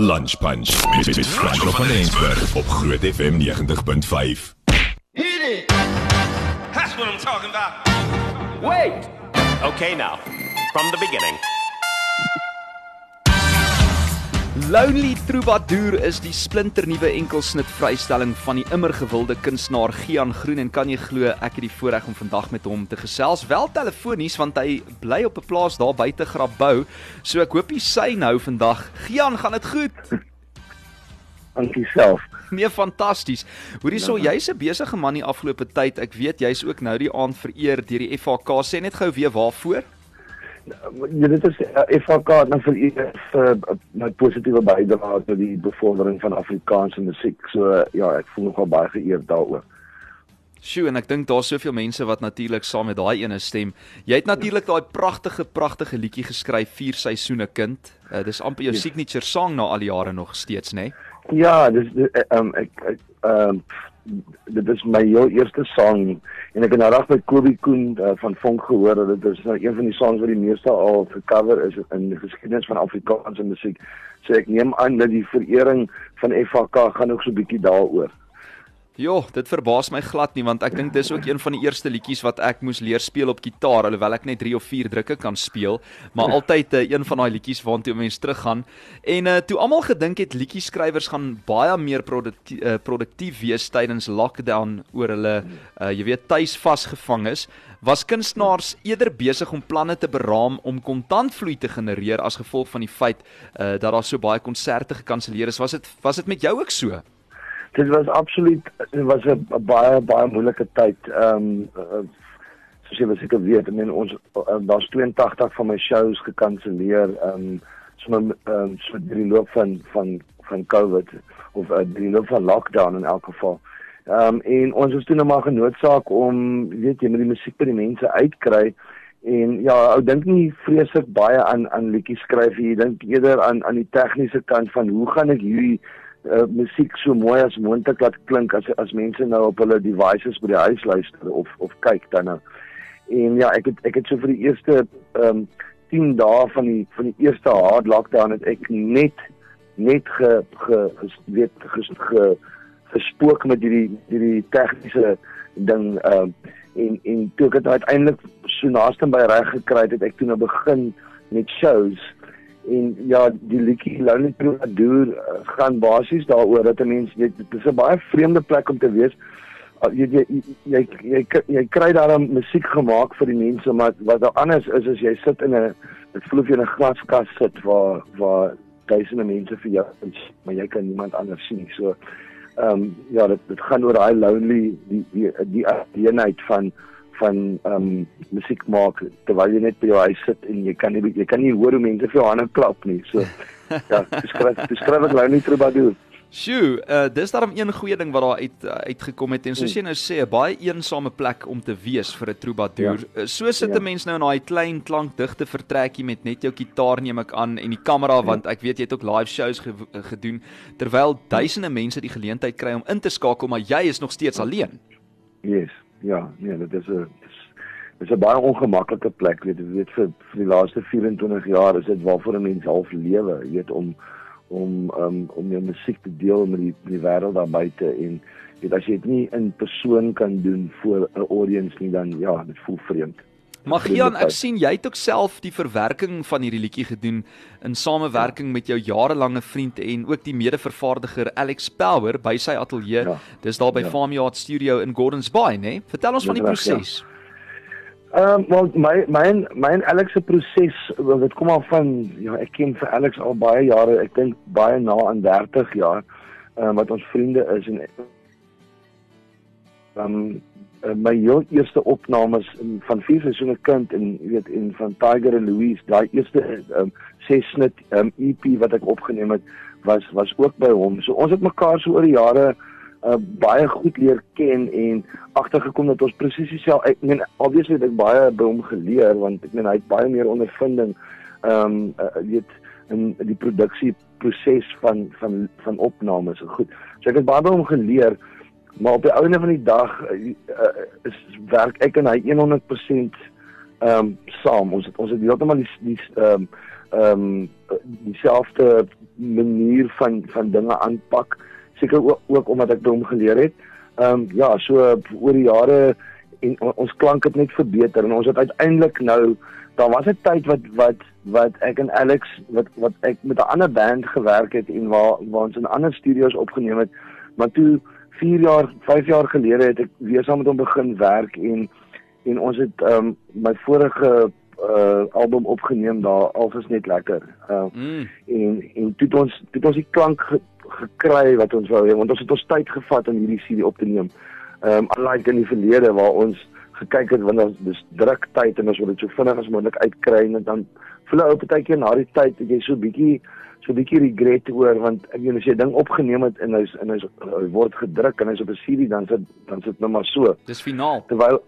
Lunch Punch met met Franco van Eensberg op Groot FM 90.5. Hit it! That's what I'm talking about. Wait! Okay, now, from the beginning. Lonely Troubadour is die splinternuwe enkelsnit vrystelling van die immer gewilde kunstenaar Gian Groen en kan jy glo ek het die voorreg om vandag met hom te gesels wel telefonies want hy bly op 'n plaas daar buite Grabouw so ek hoop hy sy nou vandag Gian gaan dit goed Dankie self. Nee fantasties. Hoorie so jy's 'n besige man die afgelope tyd. Ek weet jy's ook nou die aand vereer deur die FHK. Sê net gou weer waarvoor? Ja, dit is FHK het nou vir u vir my positiewe bydrae tot die bevordering van Afrikaanse musiek. So uh, ja, ek voel nogal baie geëerd daaroor. Sjoe, en ek dink daar's soveel mense wat natuurlik saam met daai ene stem. Jy het natuurlik daai pragtige pragtige liedjie geskryf, Vier seisoene kind. Uh, dis amper jou yes. signature song na al die jare nog steeds, né? Nee? Ja, dis ehm um, ek ehm um, dit is my heel eerste sang en ek het nou reg by Kobie Koen uh, van Vonk gehoor dat dit is nou een van die songs wat die meeste al gecover is in die geskiedenis van Afrikaanse musiek. So ek neem aan dat die verering van FHK gaan ook so 'n bietjie daaroor. Jo, dit verbaas my glad nie want ek dink dis ook een van die eerste liedjies wat ek moes leer speel op gitaar alhoewel ek net 3 of 4 drukke kan speel, maar altyd uh, een van daai liedjies waartoe mense teruggaan. En uh, toe almal gedink het liedjieskrywers gaan baie meer produktief, uh, produktief wees tydens lockdown oor hulle uh, jy weet tuis vasgevang is, was kunstenaars eerder besig om planne te beraam om kontantvloei te genereer as gevolg van die feit uh, dat daar so baie konserte gekanselleer is. Was dit was dit met jou ook so? Dit was absoluut dit was 'n baie baie moeilike tyd. Ehm um, soos jy seker weet, ek meen ons uh, daar's 82 van my shows gekanselleer ehm um, so ehm um, so die loop van van van COVID of uh, die loop van lockdown in elk geval. Ehm um, en ons is toe nou maar genoodsaak om weet jy met die musiek by die mense uitkry en ja, ou dink nie vreeslik baie aan aan liedjies skryf jy dink eerder aan aan die tegniese kant van hoe gaan ek hierdie uh, musiek so mooi as moontlik laat klink as as mense nou op hulle devices by die huis luister of of kyk dan nou. En ja, ek het ek het so vir die eerste ehm um, 10 dae van die van die eerste hard lockdown het ek net net ge ge weet ge, ge gespook met hierdie hierdie tegniese ding ehm uh, en en toe ek dit uiteindelik so naaste by reg gekry het, het ek toe nou begin met shows en ja die liedjie Lonely Troubadour uh, gaan basies daaroor dat 'n mens weet dit is 'n baie vreemde plek om te wees. Uh, jy, jy jy jy jy jy kry daar 'n musiek gemaak vir die mense maar wat daar anders is is jy sit in 'n dit voel of jy in 'n glaskas sit waar waar duisende mense vir jou is maar jy kan niemand anders sien. Nie so ehm um, ja dit dit gaan oor daai lonely die die die eenheid van van ehm um, musiek maak terwyl jy net by jou huis sit en jy kan nie jy kan nie hoor hoe mense vir jou hande klap nie. So ja, beskryf beskryf ek nou nie troubadour. Sjoe, uh, dis daarom een goeie ding wat daar uit uh, uitgekom het en soos jy nou sê, 'n baie eensame plek om te wees vir 'n troubadour. Ja. Uh, so sit 'n ja. mens nou in daai klein klankdigte vertrekkie met net jou kitaar neem ek aan en die kamera ja. want ek weet jy het ook live shows ge gedoen terwyl duisende mense die geleentheid kry om in te skakel, maar jy is nog steeds alleen. Yes ja, nee, dit is 'n dit is 'n baie ongemaklike plek, weet jy, weet vir vir die laaste 24 jaar is dit waarvoor 'n mens half lewe, jy weet om om um, om jou musiek te deel met die die wêreld daar buite en weet as jy dit nie in persoon kan doen voor 'n audience nie dan ja, dit voel vreemd. Magian, ek sien jy het ook self die verwerking van hierdie liedjie gedoen in samewerking met jou jarelange vriend en ook die mede-vervaardiger Alex Power by sy ateljee. Ja. Dis daar by ja. Farmyard Studio in Gordons Bay, né? Nee? Vertel ons van die proses. Ja. Ehm ja. um, my my my my Alex se proses wat kom al van ja, ek ken vir Alex al baie jare, ek dink baie na aan 30 jaar, ehm um, wat ons vriende is en ehm um, uh, my heel eerste opnames in, van vier seisoene kind en jy weet en van Tiger and Louise daai eerste um, ses snit um, EP wat ek opgeneem het was was ook by hom. So ons het mekaar so oor die jare uh, baie goed leer ken en agtergekom dat ons presies dieselfde ek meen obviously het ek baie by hom geleer want ek meen hy het baie meer ondervinding ehm um, uh, weet in die produksie proses van van van opnames. So goed. So ek het baie by hom geleer maar op die einde van die dag uh, is werk ek en hy 100% ehm um, saam. Ons het ons het heeltemal die die ehm um, ehm um, dieselfde manier van van dinge aanpak. Seker ook, ook omdat ek by hom geleer het. Ehm um, ja, so oor die jare en ons klank het net verbeter en ons het uiteindelik nou daar was 'n tyd wat wat wat ek en Alex wat wat ek met 'n ander band gewerk het en waar waar ons in ander studio's opgeneem het maar toe 4 jaar 5 jaar gelede het ek weer saam met hom begin werk en en ons het ehm um, my vorige uh album opgeneem daar alfs net lekker. Uh mm. en en toe het ons toe het ons die klank ge, gekry wat ons wou hê want ons het ons tyd gevat om hierdie CD op te neem. Ehm um, unlike in die verlede waar ons gekyk het wanneer dis druk tyd en ons wil dit so vinnig as moontlik uitkry en dan voel ou partykeer na die tyd dat jy so bietjie so bietjie regret oor want ek weet as jy ding opgeneem het en hy's en hy's hy word gedruk en hy's op 'n CD dan sit dan sit nou maar so. Dis finaal. Terwyl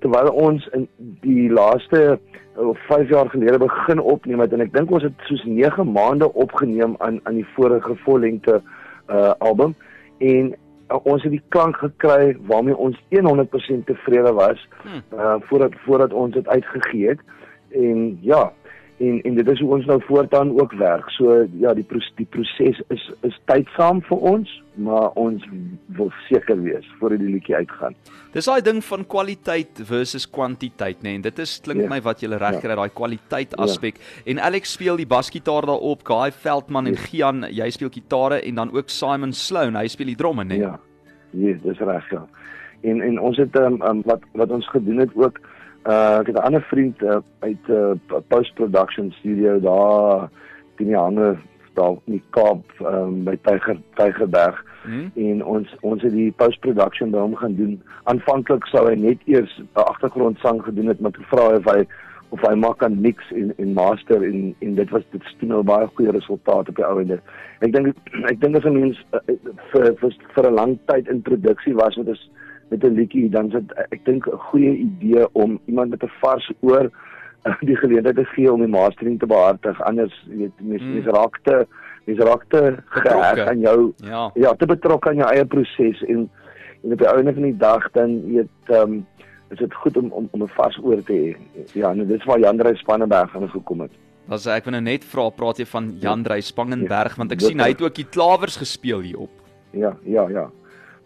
terwyl ons in die laaste of 5 jaar gelede begin opneem het en ek dink ons het soos 9 maande opgeneem aan aan die vorige vollengte uh album en uh, ons het die klank gekry waarmee ons 100% tevrede was hmm. uh voordat voordat ons dit uitgegee het en ja en en dit is hoe ons nou voortaan ook werk. So ja, die pro die proses is is tydsaam vir ons, maar ons wil seker wees voordat die liedjie uitgaan. Dis daai ding van kwaliteit versus kwantiteit, nê? Nee, en dit is klink ja. my wat jy reg kry, ja. daai kwaliteit aspek. Ja. En Alex speel die basgitaar daarop, Guy Veldman en ja. Gian, jy speel gitare en dan ook Simon Sloan, hy speel die dromme, nê? Nee? Ja. Ja, yes, dis reg, ja. En en ons het um, um, wat wat ons gedoen het ook Uh ek het 'n ander vriend uh, uit 'n uh, post production studio daar in die ander daar in die Kaap um, by Tiger Tigerberg hmm. en ons ons het die post production by hom gaan doen. Aanvanklik sou hy net eers 'n agtergrondsang gedoen het, maar toe vra hy of hy of hy maak kan mix en en master en en dit was dit steun nou baie goeie resultate op die ou ende. Ek dink ek dink as 'n mens uh, vir vir vir 'n lang tyd in produksie was met 'n met 'n liedjie dan sit ek dink 'n goeie idee om iemand met 'n vars oor uh, die geleentheid te gee om die mastering te behartig. Anders weet mens mm. mens raakte mens raakte geheg aan jou ja. ja te betrokke aan jou eie proses. En en op die einde van die dag dan weet ehm um, is dit goed om om om 'n vars oor te hê. Ja en dit is waar Jan Dreys Spanneberg aan gekom het. As ek wil nou net vra praat jy van Jan Dreys Spangenberg? Ja, want ek sien hy het ook die klawers gespeel hier op Ja ja ja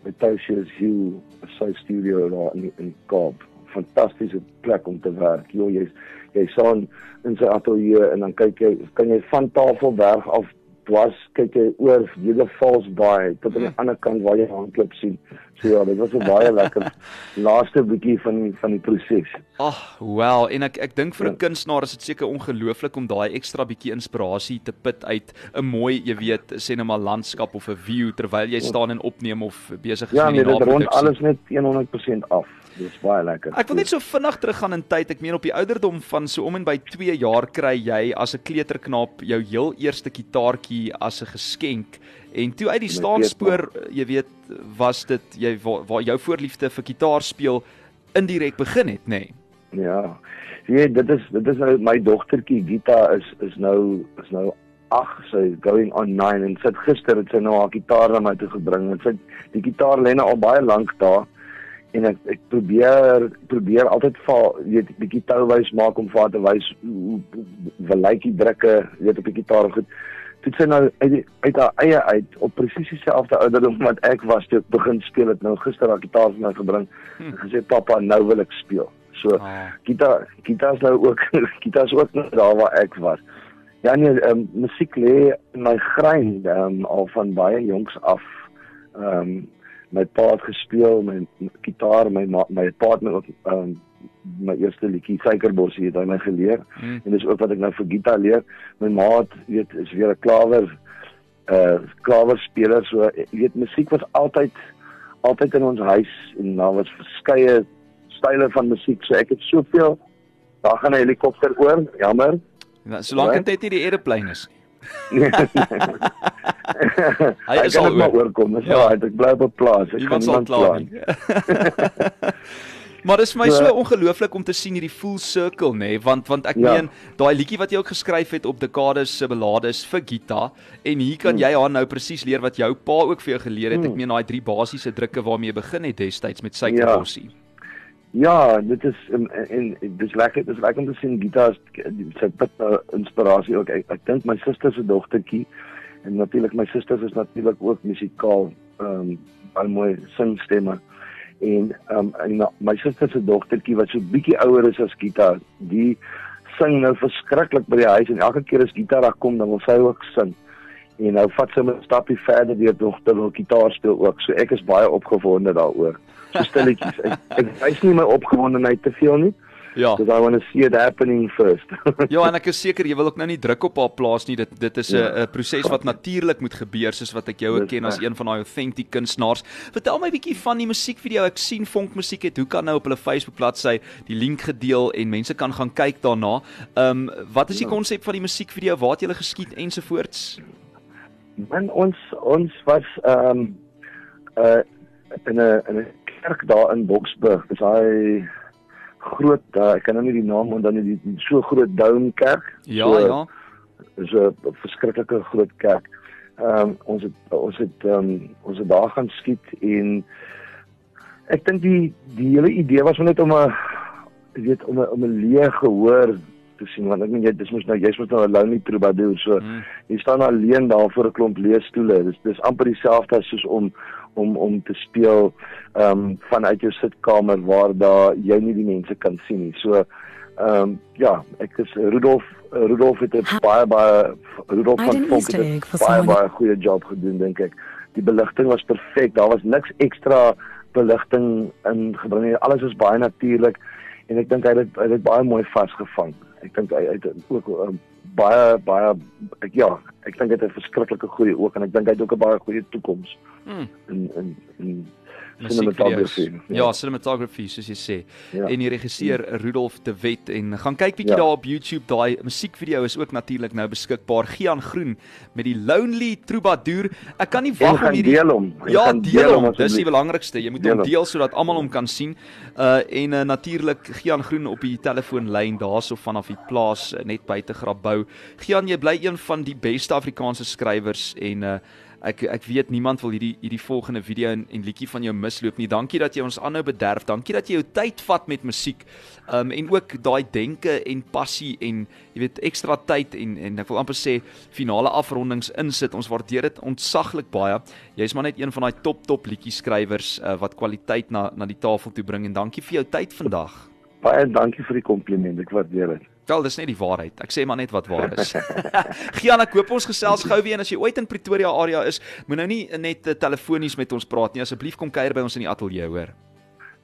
by Tosius Hill sy studio daar in in Kaap. Fantastiese plek om te werk. Jy jy staan in sy ateljee en dan kyk jy kan jy van Tafelberg af dwars kyk jy oor hele Falls Bay tot aan die ander kant waar jy handklop sien. So ja, dit was 'n baie lekker laaste bietjie van die, van die proses. Ag, oh, wel, en ek ek dink vir 'n ja. kunstenaar is dit seker ongelooflik om daai ekstra bietjie inspirasie te put uit 'n mooi, jy weet, sê net maar landskap of 'n view terwyl jy ja. staan en opneem of besig is ja, met die. Ja, nee, dit rond alles net 100% af. Dis baie lekker. Ek wil net so vinnig teruggaan in tyd. Ek meen op die ouderdom van so om en by 2 jaar kry jy as 'n kleuterknaap jou heel eerste kitaartjie as 'n geskenk. En toe uit die staanspoor, jy weet, was dit jy waar, waar jou voorliefde vir gitaar speel indirek begin het, nê? Nee? Ja. Jy dit is dit is nou my dogtertjie Gita is is nou is nou ag sy going on 9 en sit gister het sy nou haar gitaar na my toe gebring en sy die gitaar lê nou al baie lank daar en ek ek probeer probeer altyd vir weet 'n bietjie touwys maak om vir haar te wys hoe die drukke weet op die gitaar goed. Dit sê nou uit uit haar eie uit op presies dieselfde ouderdom wat ek was toe ek begin speel het nou gister haar gitaar vir my gebring hm. en gesê pappa nou wil ek speel. So ah. gitaar gitaar is nou ook gitaar is ook daar waar ek was. Ja nee, um, musiek lê in my grein um, al van baie jonks af. Ehm um, my pa het gespeel my gitaar my my pa het my um, my eerste liedjie suikerbossie het hy my geleer. Hmm. en dis ook wat ek nou vir gitaar leer. My ma het weet is weer 'n klawer uh klawerspeler so weet musiek was altyd altyd in ons huis en daar was verskeie style van musiek. So ek het soveel daar gaan 'n helikopter oor jammer. Ja, solank dit nie die aeroplane is nie hy is al maar oorkom. Dis ja, ek bly op 'n plaas. Ek kan nie plan. maar dit is vir my so ongelooflik om te sien hierdie full circle nê, nee, want want ek ja. meen daai liedjie wat jy ook geskryf het op Dekades se ballades vir Gita en hier kan hmm. jy haar nou presies leer wat jou pa ook vir jou geleer het. Hmm. Ek meen daai drie basiese drukke waarmee jy begin het destyds met Suikerbossie. Ja. Ja, dit is en, en dis lekker, dis lekker om te sien gitaar sy put uh, inspirasie ook. Ek, ek dink my suster se dogtertjie en natuurlik my susters is natuurlik ook musikaal, ehm um, baie mooi singstemme. En ehm um, en my suster se dogtertjie wat so bietjie ouer is as gitaar, die sing nou verskriklik by die huis en elke keer as gitaar daar kom dan wil sy ook sing. En nou vat sy 'n stapie verder deur dogter wil gitaar speel ook. So ek is baie opgewonde daaroor. So stilletjies. Ek ek wys nie my opgewondenheid te veel nie. Ja. Because I want to see it happening first. ja, en ek is seker jy wil ook nou nie druk op haar plaas nie. Dit dit is 'n Ja. proses wat natuurlik moet gebeur soos wat ek jou ook Dis ken as een van daai authentic kunstenaars. Vertel my 'n bietjie van die musiekvideo. Ek sien Vonk Musiek het hoe kan nou op hulle Facebook bladsy die link gedeel en mense kan gaan kyk daarna. Ehm um, wat is die Ja. konsep van die musiekvideo? Waar het julle geskiet ensovoorts? Man ons ons was ehm um, uh in 'n in 'n kerk daar in Boksburg. Dis hy groot uh, ek kan nou nie die naam onthou nie, die, die so groot dome kerk. Ja, so, ja. Dis 'n verskriklike groot kerk. Ehm um, ons het ons het ehm um, ons het daar gaan skiet en ek dink die die hele idee was maar net om 'n weet om 'n om 'n leë gehoor te sien want ek meen jy dis mos nou jy's mos nou 'n lonely troubadour so Hmm. jy staan alleen daar voor 'n klomp leesstoele. Dis dis amper dieselfde as soos om om om te speel ehm um, vanuit jou sitkamer waar daar jy nie die mense kan sien nie. So ehm um, ja, ek is Rudolf Rudolf het 'n baie baie Rudolf van Easter het baie someone- baie goeie job gedoen dink ek. Die beligting was perfek. Daar was niks ekstra beligting ingebring nie. Alles is baie natuurlik en ek dink hy het hy het baie mooi vasgevang. Ek dink hy hy het ook um, baie baie ek, ja, ek dink hy het 'n verskriklike goeie oog en ek dink hy het ook 'n baie goeie toekoms Hmm. in in in Musiekvideo's. cinematography. Ja, cinematography soos jy sê. Ja. En die regisseur Rudolf de Wet en gaan kyk bietjie Ja. daar op YouTube. Daai musiekvideo is ook natuurlik nou beskikbaar. Gian Groen met die Lonely Troubadour. Ek kan nie wag om hierdie deel hom. Ja, deel hom. Dis die belangrikste. Jy moet Deel hom hom. deel sodat almal hom kan sien. Uh en uh, natuurlik Gian Groen op die telefoonlyn daarso vanaf die plaas uh, net buite Grabouw. Gian, jy bly een van die beste Afrikaanse skrywers en uh Ek ek weet niemand wil hierdie hierdie volgende video en, en liedjie van jou misloop nie. Dankie dat jy ons aanhou bederf. Dankie dat jy jou tyd vat met musiek. Um en ook daai denke en passie en jy weet ekstra tyd en en ek wil amper sê finale afrondings insit. Ons waardeer dit ontsaglik baie. Jy's maar net een van daai top top liedjie skrywers uh, wat kwaliteit na na die tafel toe bring en dankie vir jou tyd vandag. Baie dankie vir die kompliment. Ek waardeer dit. Wel, dis net die waarheid. Ek sê maar net wat waar is. Gian, ek hoop ons gesels gou weer en as jy ooit in Pretoria area is, moet nou nie net uh, telefonies met ons praat nie. Asseblief kom kuier by ons in die ateljee, hoor.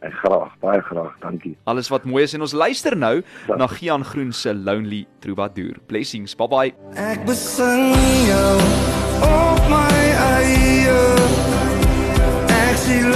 Ek graag, baie graag. Dankie. Alles wat mooi is en ons luister nou Ja. na Gian Groen se Lonely Troubadour. Blessings. Bye bye. Ek besing jou op my eie Ek sien